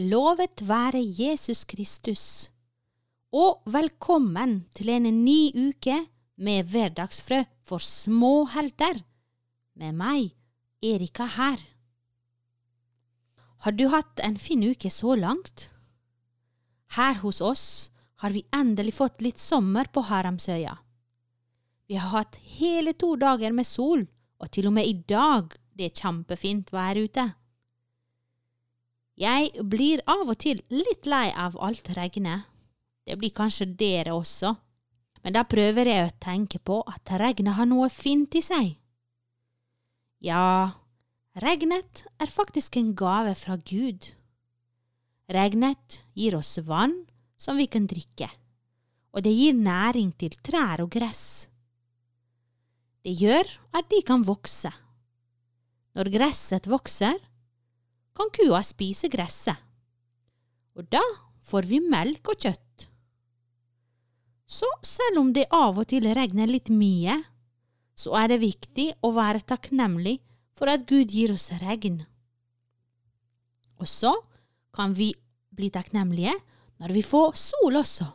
Lovet være Jesus Kristus, og velkommen til en ny uke med hverdagsfrø for små helter, med meg, Erika her. Har du hatt en fin uke så langt? Her hos oss har vi endelig fått litt sommer på Haramsøya. Vi har hatt hele to dager med sol, og til og med i dag det er kjempefint vær ute. Jeg blir av og til litt lei av alt regnet. Det blir kanskje dere også, men da prøver jeg å tenke på at regnet har noe fint i seg. Ja, regnet er faktisk en gave fra Gud. Regnet gir oss vann som vi kan drikke, og det gir næring til trær og gress. Det gjør at de kan vokse. Når gresset vokser, kan kua spise gresset, og da får vi melk og kjøtt. Så selv om det av og til regner litt mye, så er det viktig å være takknemlig for at Gud gir oss regn. Og så kan vi bli takknemlige når vi får sol også.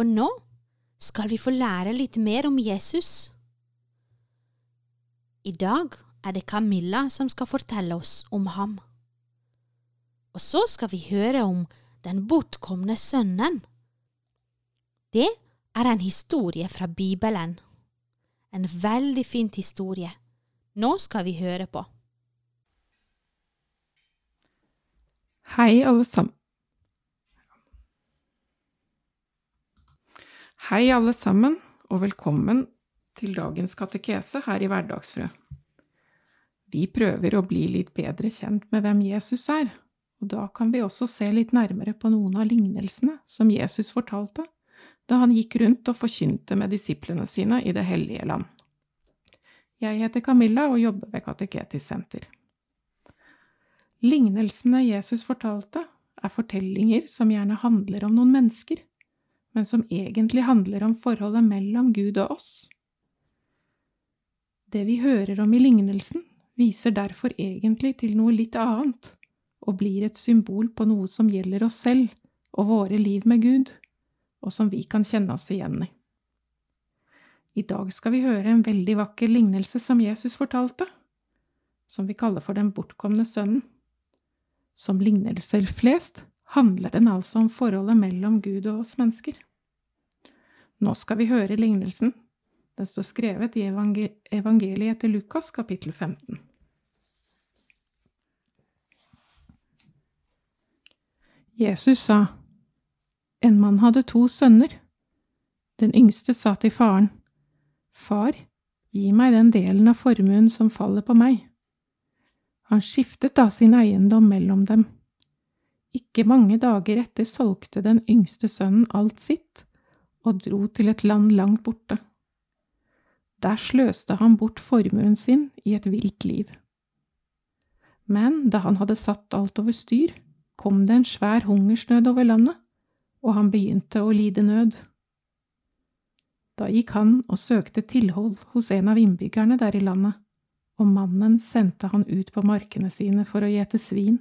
Og nå skal vi få lære litt mer om Jesus. I dag er det Camilla som skal fortelle oss om ham. Og så skal vi høre om den bortkomne sønnen. Det er en historie fra Bibelen. En veldig fin historie. Nå skal vi høre på. Hei, alle sammen. Hei, alle sammen, og velkommen til dagens katekese her i Hverdagsfrø. Vi prøver å bli litt bedre kjent med hvem Jesus er, og da kan vi også se litt nærmere på noen av lignelsene som Jesus fortalte da han gikk rundt og forkynte med disiplene sine i Det hellige land. Jeg heter Camilla og jobber ved Kateketisk senter. Lignelsene Jesus fortalte, er fortellinger som gjerne handler om noen mennesker, men som egentlig handler om forholdet mellom Gud og oss. Det vi hører om i lignelsen, viser derfor egentlig til noe litt annet, og blir et symbol på noe som gjelder oss selv og våre liv med Gud, og som vi kan kjenne oss igjen i. I dag skal vi høre en veldig vakker lignelse som Jesus fortalte, som vi kaller for Den bortkomne sønnen. Som lignelser flest handler den altså om forholdet mellom Gud og oss mennesker. Nå skal vi høre lignelsen. Den står skrevet i evangeliet etter Lukas kapittel 15. Jesus sa, En mann hadde to sønner. Den yngste sa til faren, Far, gi meg den delen av formuen som faller på meg. Han skiftet da sin eiendom mellom dem. Ikke mange dager etter solgte den yngste sønnen alt sitt og dro til et land langt borte. Der sløste han bort formuen sin i et vilt liv. Men da han hadde satt alt over styr, kom det en svær hungersnød over landet, og han begynte å lide nød. Da gikk han og søkte tilhold hos en av innbyggerne der i landet, og mannen sendte han ut på markene sine for å gjete svin.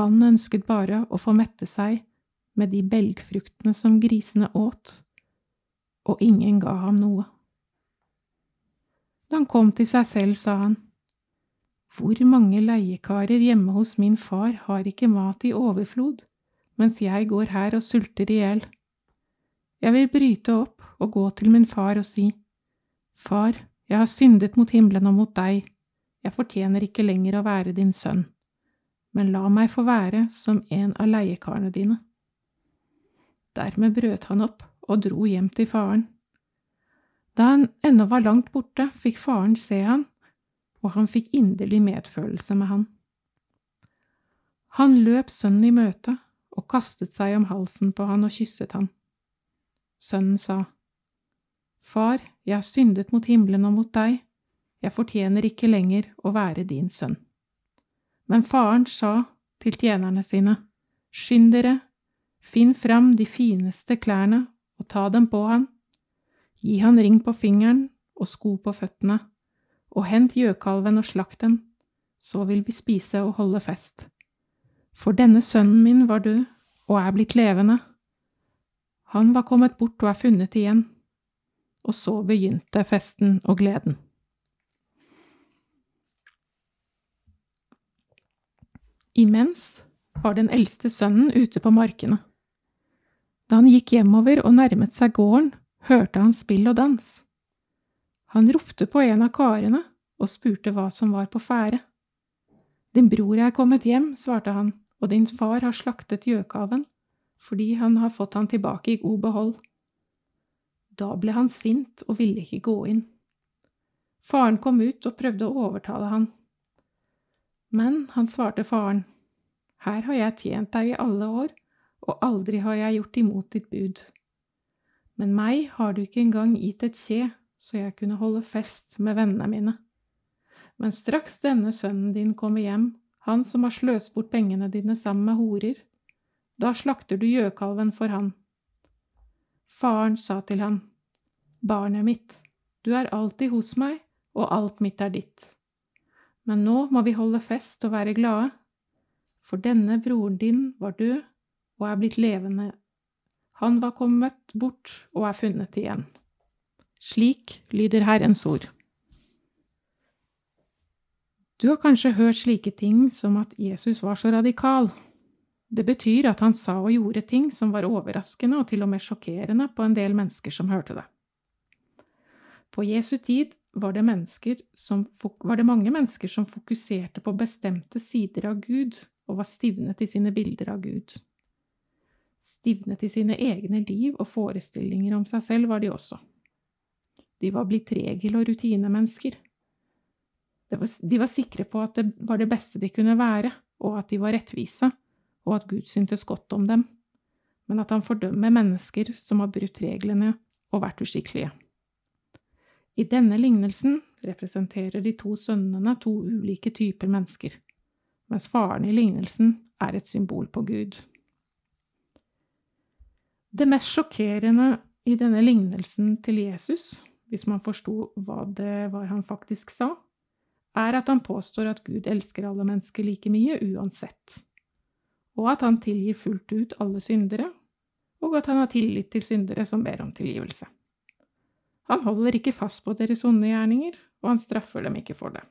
Han ønsket bare å få mette seg med de belgfruktene som grisene åt, og ingen ga ham noe. Da han kom til seg selv, sa han, Hvor mange leiekarer hjemme hos min far har ikke mat i overflod, mens jeg går her og sulter i hjel? Jeg vil bryte opp og gå til min far og si, Far, jeg har syndet mot himmelen og mot deg, jeg fortjener ikke lenger å være din sønn, men la meg få være som en av leiekarene dine. Dermed brøt han opp og dro hjem til faren. Da han ennå var langt borte, fikk faren se han, og han fikk inderlig medfølelse med han. Han løp sønnen i møte og kastet seg om halsen på han og kysset han. Sønnen sa, Far, jeg har syndet mot himmelen og mot deg, jeg fortjener ikke lenger å være din sønn. Men faren sa til tjenerne sine, Skynd dere, finn fram de fineste klærne og ta dem på han Gi han ring på fingeren og sko på føttene, og hent gjøkalven og slakt den, så vil vi spise og holde fest. For denne sønnen min var død og er blitt levende. Han var kommet bort og er funnet igjen. Og så begynte festen og gleden. Imens var den eldste sønnen ute på markene. Da han gikk hjemover og nærmet seg gården, hørte han spill og dans. Han ropte på en av karene og spurte hva som var på ferde. Din bror er kommet hjem, svarte han, og din far har slaktet gjøkalven, fordi han har fått han tilbake i god behold. Da ble han sint og ville ikke gå inn. Faren kom ut og prøvde å overtale han. Men han svarte faren, Her har jeg tjent deg i alle år, og aldri har jeg gjort imot ditt bud. Men meg har du ikke engang gitt et kje, så jeg kunne holde fest med vennene mine. Men straks denne sønnen din kommer hjem, han som har sløst bort pengene dine sammen med horer, da slakter du gjøkalven for han. Faren sa til han, Barnet mitt, du er alltid hos meg, og alt mitt er ditt. Men nå må vi holde fest og være glade, for denne broren din var død og er blitt levende. Han var kommet bort og er funnet igjen. Slik lyder Herrens ord. Du har kanskje hørt slike ting som at Jesus var så radikal. Det betyr at han sa og gjorde ting som var overraskende og til og med sjokkerende på en del mennesker som hørte det. På Jesu tid var det, som, var det mange mennesker som fokuserte på bestemte sider av Gud og var stivnet i sine bilder av Gud. Stivnet i sine egne liv og forestillinger om seg selv var de også. De var blitt regel- og rutinemennesker. De var sikre på at det var det beste de kunne være, og at de var rettvise, og at Gud syntes godt om dem, men at han fordømmer mennesker som har brutt reglene og vært uskikkelige. I denne lignelsen representerer de to sønnene to ulike typer mennesker, mens faren i lignelsen er et symbol på Gud. Det mest sjokkerende i denne lignelsen til Jesus, hvis man forsto hva det var han faktisk sa, er at han påstår at Gud elsker alle mennesker like mye uansett, og at han tilgir fullt ut alle syndere, og at han har tillit til syndere som ber om tilgivelse. Han holder ikke fast på deres onde gjerninger, og han straffer dem ikke for det.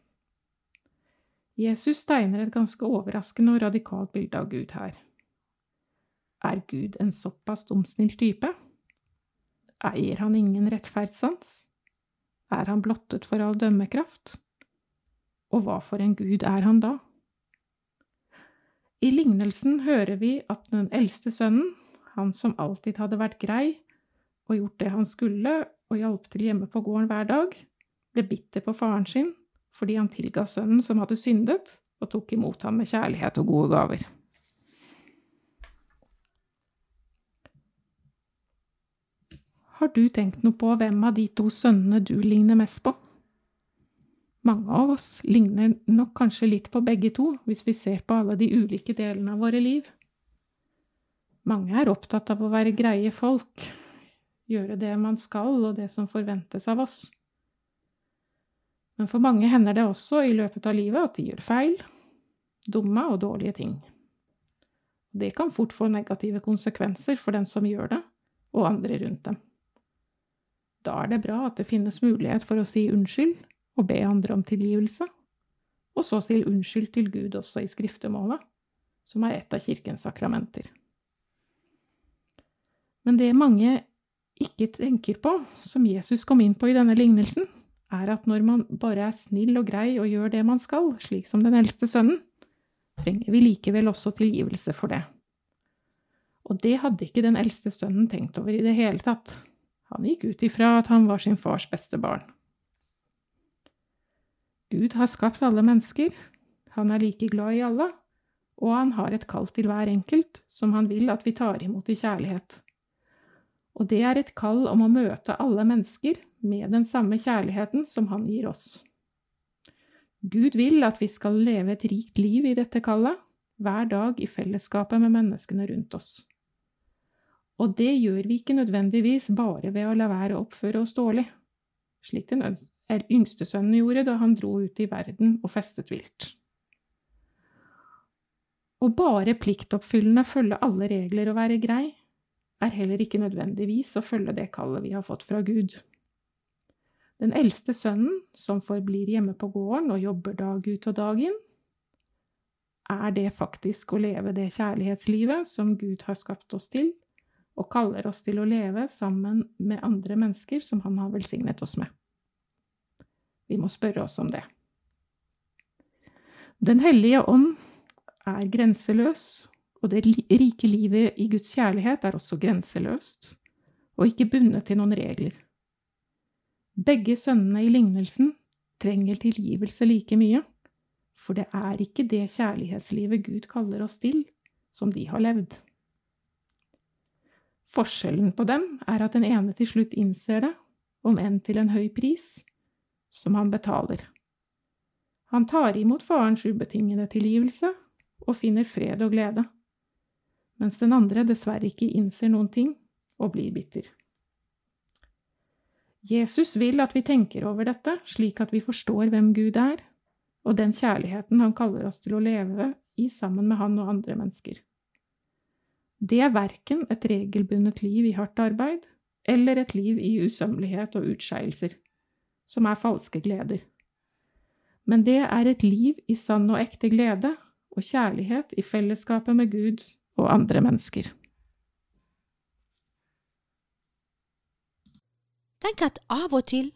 Jesus tegner et ganske overraskende og radikalt bilde av Gud her. Er Gud en såpass dumsnill type? Eier han ingen rettferdssans? Er han blottet for all dømmekraft? Og hva for en gud er han da? I lignelsen hører vi at den eldste sønnen, han som alltid hadde vært grei og gjort det han skulle og hjalp til hjemme på gården hver dag, ble bitter på faren sin fordi han tilga sønnen som hadde syndet, og tok imot ham med kjærlighet og gode gaver. Har du tenkt noe på hvem av de to sønnene du ligner mest på? Mange av oss ligner nok kanskje litt på begge to, hvis vi ser på alle de ulike delene av våre liv. Mange er opptatt av å være greie folk, gjøre det man skal og det som forventes av oss. Men for mange hender det også i løpet av livet at de gjør feil, dumme og dårlige ting. Det kan fort få negative konsekvenser for den som gjør det, og andre rundt dem. Da er det bra at det finnes mulighet for å si unnskyld og be andre om tilgivelse, og så si unnskyld til Gud også i skriftemålet, som er et av kirkens sakramenter. Men det mange ikke tenker på, som Jesus kom inn på i denne lignelsen, er at når man bare er snill og grei og gjør det man skal, slik som den eldste sønnen, trenger vi likevel også tilgivelse for det. Og det hadde ikke den eldste sønnen tenkt over i det hele tatt. Han gikk ut ifra at han var sin fars beste barn. Gud har skapt alle mennesker, han er like glad i alle, og han har et kall til hver enkelt som han vil at vi tar imot i kjærlighet. Og det er et kall om å møte alle mennesker med den samme kjærligheten som han gir oss. Gud vil at vi skal leve et rikt liv i dette kallet, hver dag i fellesskapet med menneskene rundt oss. Og det gjør vi ikke nødvendigvis bare ved å la være å oppføre oss dårlig, slik den yngste sønnen gjorde da han dro ut i verden og festet vilt. Å bare pliktoppfyllende følge alle regler og være grei er heller ikke nødvendigvis å følge det kallet vi har fått fra Gud. Den eldste sønnen, som forblir hjemme på gården og jobber dag ut og dag inn, er det faktisk å leve det kjærlighetslivet som Gud har skapt oss til, og kaller oss til å leve sammen med andre mennesker som Han har velsignet oss med? Vi må spørre oss om det. Den hellige ånd er grenseløs, og det rike livet i Guds kjærlighet er også grenseløst, og ikke bundet til noen regler. Begge sønnene i lignelsen trenger tilgivelse like mye, for det er ikke det kjærlighetslivet Gud kaller oss til, som de har levd. Forskjellen på dem er at den ene til slutt innser det, om enn til en høy pris, som han betaler. Han tar imot farens ubetingede tilgivelse og finner fred og glede, mens den andre dessverre ikke innser noen ting og blir bitter. Jesus vil at vi tenker over dette, slik at vi forstår hvem Gud er, og den kjærligheten han kaller oss til å leve i sammen med han og andre mennesker. Det er verken et regelbundet liv i hardt arbeid eller et liv i usømmelighet og utskeielser, som er falske gleder. Men det er et liv i sann og ekte glede og kjærlighet i fellesskapet med Gud og andre mennesker. Tenk at av og til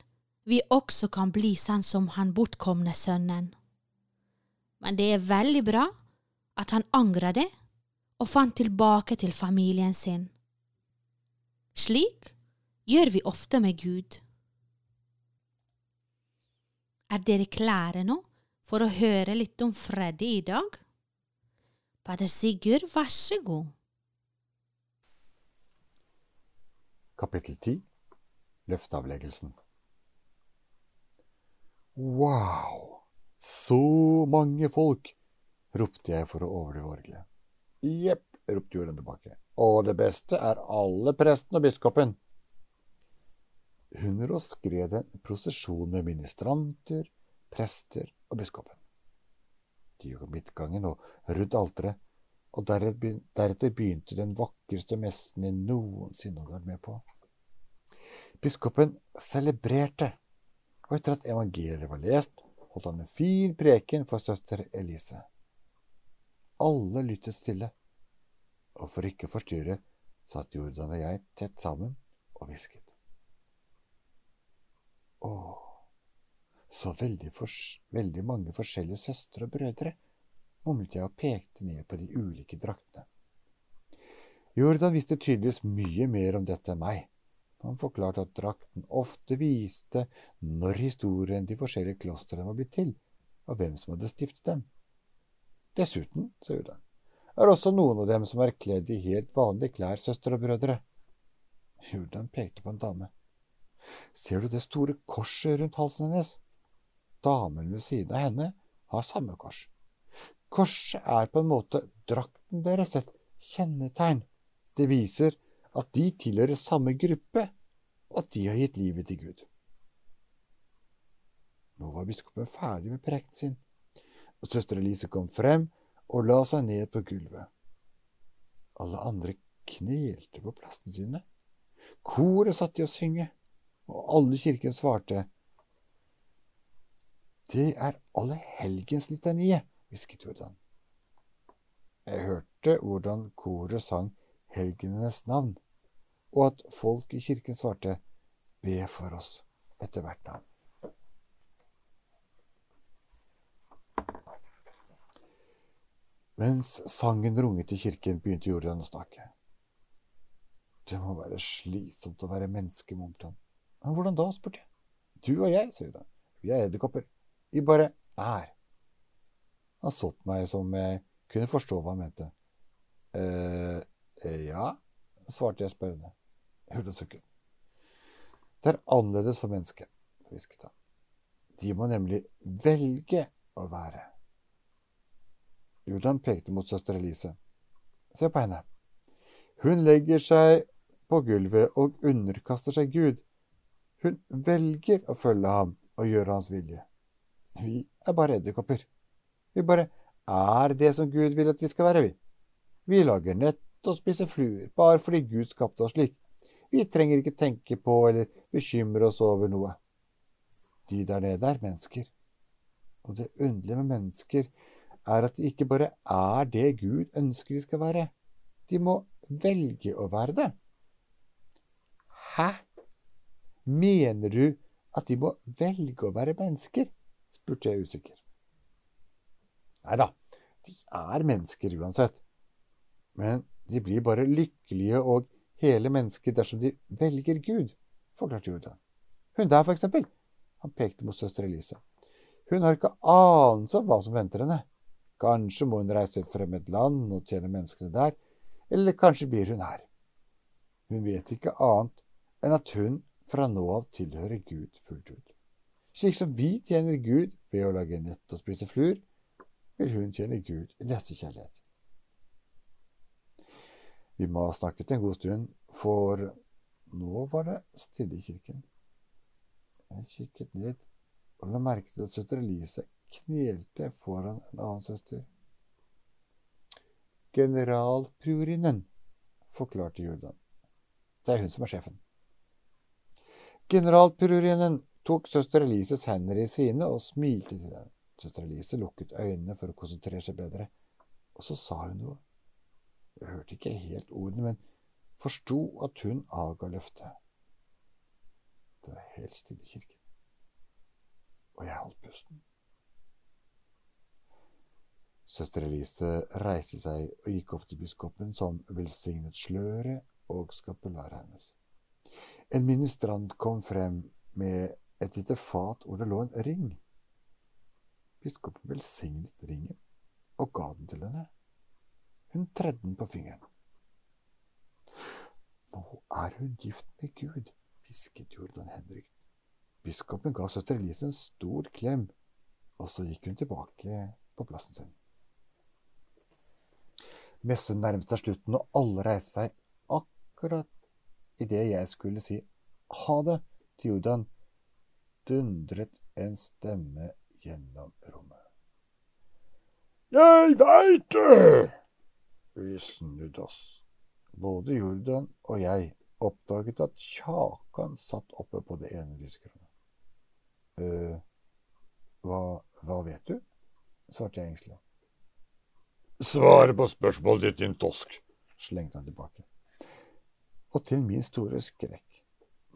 vi også kan bli sånn som han bortkomne sønnen. Men det er veldig bra at han angrer det og fant tilbake til familien sin. Slik gjør vi ofte med Gud. Er dere klare nå for å høre litt om Freddy i dag? Pater Sigurd, vær så god. Kapittel 10 Løfteavleggelsen Wow! Så mange folk! ropte jeg for å overdrive orgelet. Jepp, ropte julen tilbake. Og det beste er alle presten og biskopen. Hun oss skred en prosesjon med ministranter, prester og biskopen. De gikk midtgangen og rundt alteret, og deretter begynte den vakreste messen jeg noensinne hadde vært med på. Biskopen celebrerte, og etter at evangeliet var lest, holdt han en fin preken for søster Elise. Alle lyttet stille, og for ikke å forstyrre satt Jordan og jeg tett sammen og hvisket. Å, så veldig, veldig mange forskjellige søstre og brødre, mumlet jeg og pekte ned på de ulike draktene. Jordan visste tydeligvis mye mer om dette enn meg. Han forklarte at drakten ofte viste når historien de forskjellige klostrene var blitt til, og hvem som hadde stiftet dem. Dessuten, sa Jordan, er også noen av dem som er kledd i helt vanlige klær, søstre og brødre. Jordan pekte på en dame. Ser du det store korset rundt halsen hennes? Damen ved siden av henne har samme kors. Korset er på en måte drakten deres, et kjennetegn. Det viser at de tilhører samme gruppe, og at de har gitt livet til Gud. Nå var biskopen ferdig med prekten sin og søster Elise kom frem og la seg ned på gulvet. Alle andre knelte på plassene sine. Koret satt i å synge, og alle kirken svarte. Det er allehelgenslitaniet, hvisket Jordan. Jeg hørte hvordan koret sang helgenenes navn, og at folk i kirken svarte Be for oss etter hvert navn. Mens sangen runget i kirken, begynte Jordan å snakke. Det må være slitsomt å være menneske, mumlet han. Men hvordan da, spurte jeg. Du og jeg, sier Jordan. Vi er edderkopper. Vi bare er. Han så på meg som jeg kunne forstå hva han mente. eh, ja, svarte jeg spørrende. Jordan sukket. Det er annerledes for mennesket, hvisket han. De må nemlig velge å være. Jordan pekte mot søster Elise. Se på henne. Hun legger seg på gulvet og underkaster seg Gud. Hun velger å følge ham og gjøre hans vilje. Vi er bare edderkopper. Vi bare er det som Gud vil at vi skal være, vi. Vi lager nett og spiser fluer, bare fordi Gud skapte oss slik. Vi trenger ikke tenke på eller bekymre oss over noe. De der nede er mennesker. Og det underlige med mennesker er at de ikke bare er det Gud ønsker de skal være. De må velge å være det. Hæ? Mener du at de må velge å være mennesker? spurte jeg usikker. Nei da, de er mennesker uansett. Men de blir bare lykkelige og hele mennesker dersom de velger Gud, forklarte Jordan. Hun der, for eksempel. Han pekte mot søster Elise. Hun har ikke anelse om hva som venter henne. Kanskje må hun reise til et fremmed land og tjene menneskene der, eller kanskje blir hun her. Hun vet ikke annet enn at hun fra nå av tilhører Gud fullt ut. Slik som vi tjener Gud ved å lage nett og spise fluer, vil hun tjene Gud i nestekjærlighet. Vi må ha snakket en god stund, for nå var det stille i kirken. Jeg kikket ned og la merke til at søster Elise knelte foran en annen søster. Generalpriorinnen, forklarte Jordan. Det er hun som er sjefen. Generalpriorinnen tok søster Elises hender i sine og smilte til henne. Søster Elise lukket øynene for å konsentrere seg bedre, og så sa hun noe. Jeg hørte ikke helt ordene, men forsto at hun avga løftet. Det var helt stille i kirken, og jeg holdt pusten. Søster Elise reiste seg og gikk opp til biskopen, som velsignet sløret og skapularet hennes. En ministrant kom frem med et lite fat hvor det lå en ring. Biskopen velsignet ringen og ga den til henne. Hun tredde den på fingeren. Nå er hun gift med Gud, hvisket Jordan Henrik. Biskopen ga søster Elise en stor klem, og så gikk hun tilbake på plassen sin. Messen nærmet seg slutten, og alle reiste seg akkurat idet jeg skulle si ha det til Jordan, dundret en stemme gjennom rommet. Jeg veit det! Vi snudde oss. Både Jordan og jeg oppdaget at Kjakan satt oppe på det ene lyskronet. uh, hva, hva vet du? svarte jeg engstelig. Svaret på spørsmålet ditt, din tosk, slengte han tilbake. Og til min store skrekk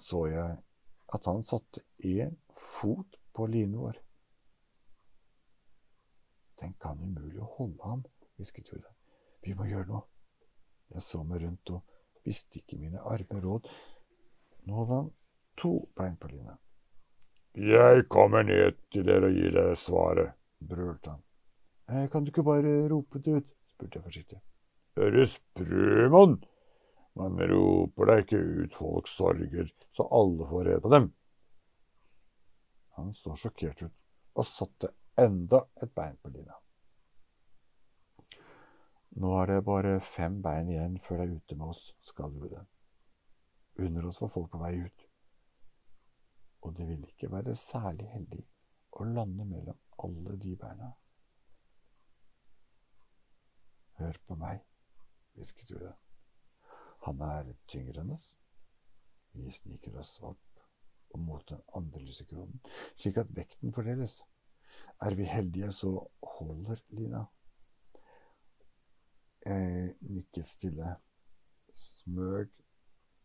så jeg at han satte én fot på linen vår. Den kan umulig holde ham, hvisket Jordan. Vi må gjøre noe. Jeg så meg rundt og visste ikke mine arme råd. Nå hadde han to bein på lina. Jeg kommer ned til dere og gir dere svaret, brølte han. Eh, kan du ikke bare rope det ut? spurte jeg forsiktig. Øre sprømann! Man roper da ikke ut folks sorger så alle får rede på dem. Han så sjokkert ut og satte enda et bein på lina. Nå er det bare fem bein igjen før det er ute med oss, skal jo det. Under oss var folk på vei ut. Og det ville ikke være særlig heldig å lande mellom alle de beina. Hør på meg, hvisket Jorda. Han er tyngre enn oss. Vi sniker oss opp og mot den andre lysekronen, slik at vekten fordeles. Er vi heldige, så holder lina. Jeg nikket stille. Smøg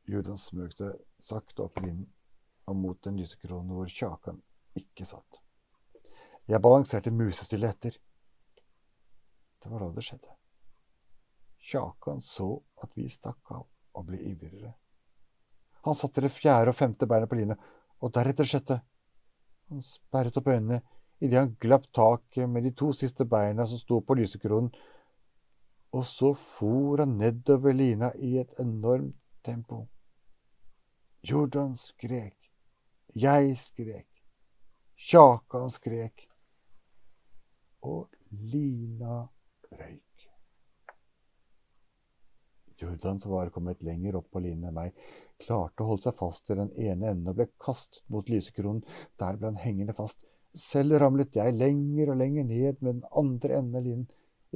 Judan smøg det sakte opp linen og mot den lysekronen hvor Kjakan ikke satt. Jeg balanserte musestille etter. Det var da det skjedde. Kjakan så at vi stakk av og ble ivrigere. Han satte det fjerde og femte beinet på linet, og deretter sjette. Han sperret opp øynene idet han glapp taket med de to siste beina som sto på lysekronen, og så for han nedover lina i et enormt tempo. Jordan skrek, jeg skrek, Kjakan skrek, og lina røyk. Jordan, som var kommet lenger opp på linjen enn meg, klarte å holde seg fast til den ene enden og ble kastet mot lysekronen. Der ble han hengende fast. Selv ramlet jeg lenger og lenger ned med den andre enden av linen.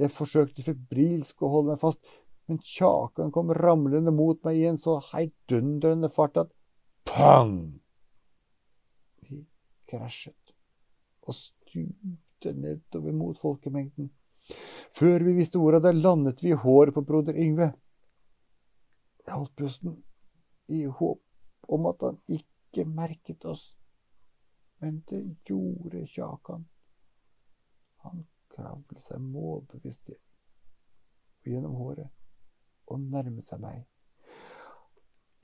Jeg forsøkte febrilsk å holde meg fast, men kjakan kom ramlende mot meg i en så heidundrende fart at pang! Vi krasjet og stupte nedover mot folkemengden. Før vi visste ordet av det, landet vi i håret på broder Yngve. Jeg holdt pusten i håp om at han ikke merket oss, men det gjorde Kjakan. Han kravlet seg målbevisst gjennom håret og nærmet seg meg.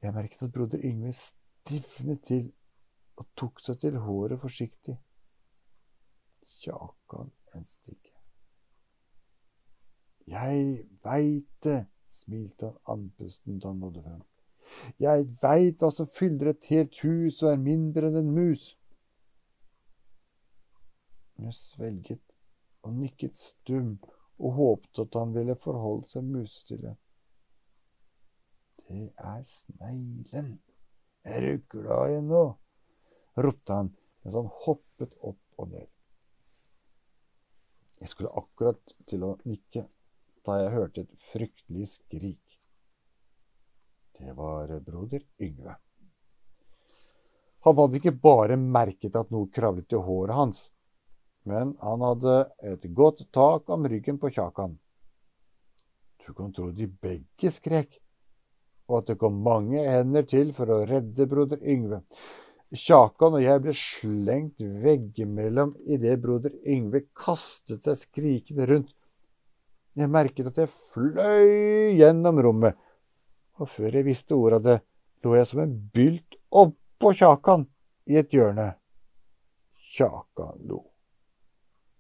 Jeg merket at broder Yngve stivnet til og tok seg til håret forsiktig. Kjakan en stikke. Jeg veit det, smilte han andpusten da han nådde frem. Jeg veit hva som fyller et helt hus og er mindre enn en mus. Jeg svelget og nikket stum og håpte at han ville forholde seg musestille. Det er sneglen. Er du glad i nå? ropte han mens han hoppet opp og ned. Jeg skulle akkurat til å nikke da jeg hørte et fryktelig skrik. Det var broder Yngve. Han hadde ikke bare merket at noe kravlet i håret hans, men han hadde et godt tak om ryggen på Kjakan. Du kan tro de begge skrek, og at det kom mange hender til for å redde broder Yngve. Kjakan og jeg ble slengt veggimellom idet broder Yngve kastet seg skrikende rundt. Jeg merket at jeg fløy gjennom rommet, og før jeg visste ordet av det, lå jeg som en bylt oppå Kjakan i et hjørne. Kjakan lo.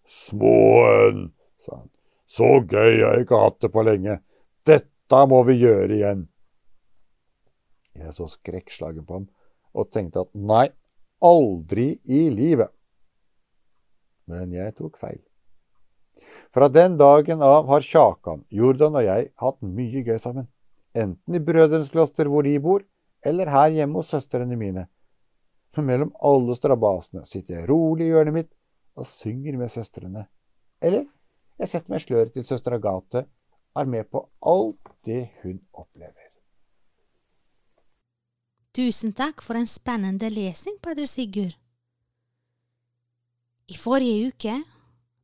Småen, sa han, så gøy har jeg ikke hatt det på lenge. Dette må vi gjøre igjen. Jeg så skrekkslagen på ham og tenkte at nei, aldri i livet. Men jeg tok feil. Fra den dagen av har Kjakan, Jordan og jeg hatt mye gøy sammen. Enten i Brødrenes kloster hvor de bor, eller her hjemme hos søstrene mine. Men mellom alle strabasene sitter jeg rolig i hjørnet mitt og synger med søstrene. Eller jeg setter meg sløret til søster Agathe, er med på alt det hun opplever. Tusen takk for en spennende lesing, Padre Sigurd. I forrige uke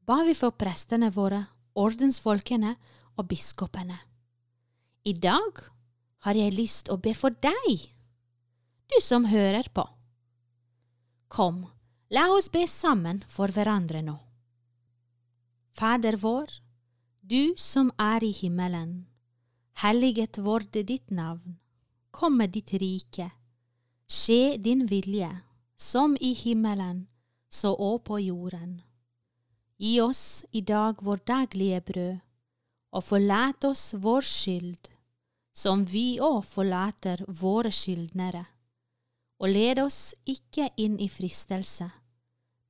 ba vi for prestene våre, ordensfolkene og biskopene. I dag har jeg lyst å be for deg, du som hører på. Kom, la oss be sammen for hverandre nå. Fader vår, du som er i himmelen. Helliget vorde ditt navn. Kom med ditt rike. Skje din vilje, som i himmelen, så òg på jorden. Gi oss i dag vår daglige brød, og forlat oss vår skyld, som vi òg forlater våre skyldnere. Og led oss ikke inn i fristelse,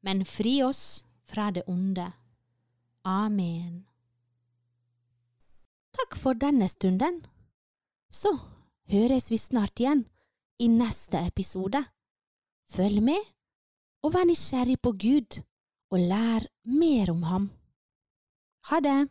men fri oss fra det onde. Amen. Takk for denne stunden. Så høres vi snart igjen i neste episode. Følg med, og vær nysgjerrig på Gud, og lær mer om ham. Ha det!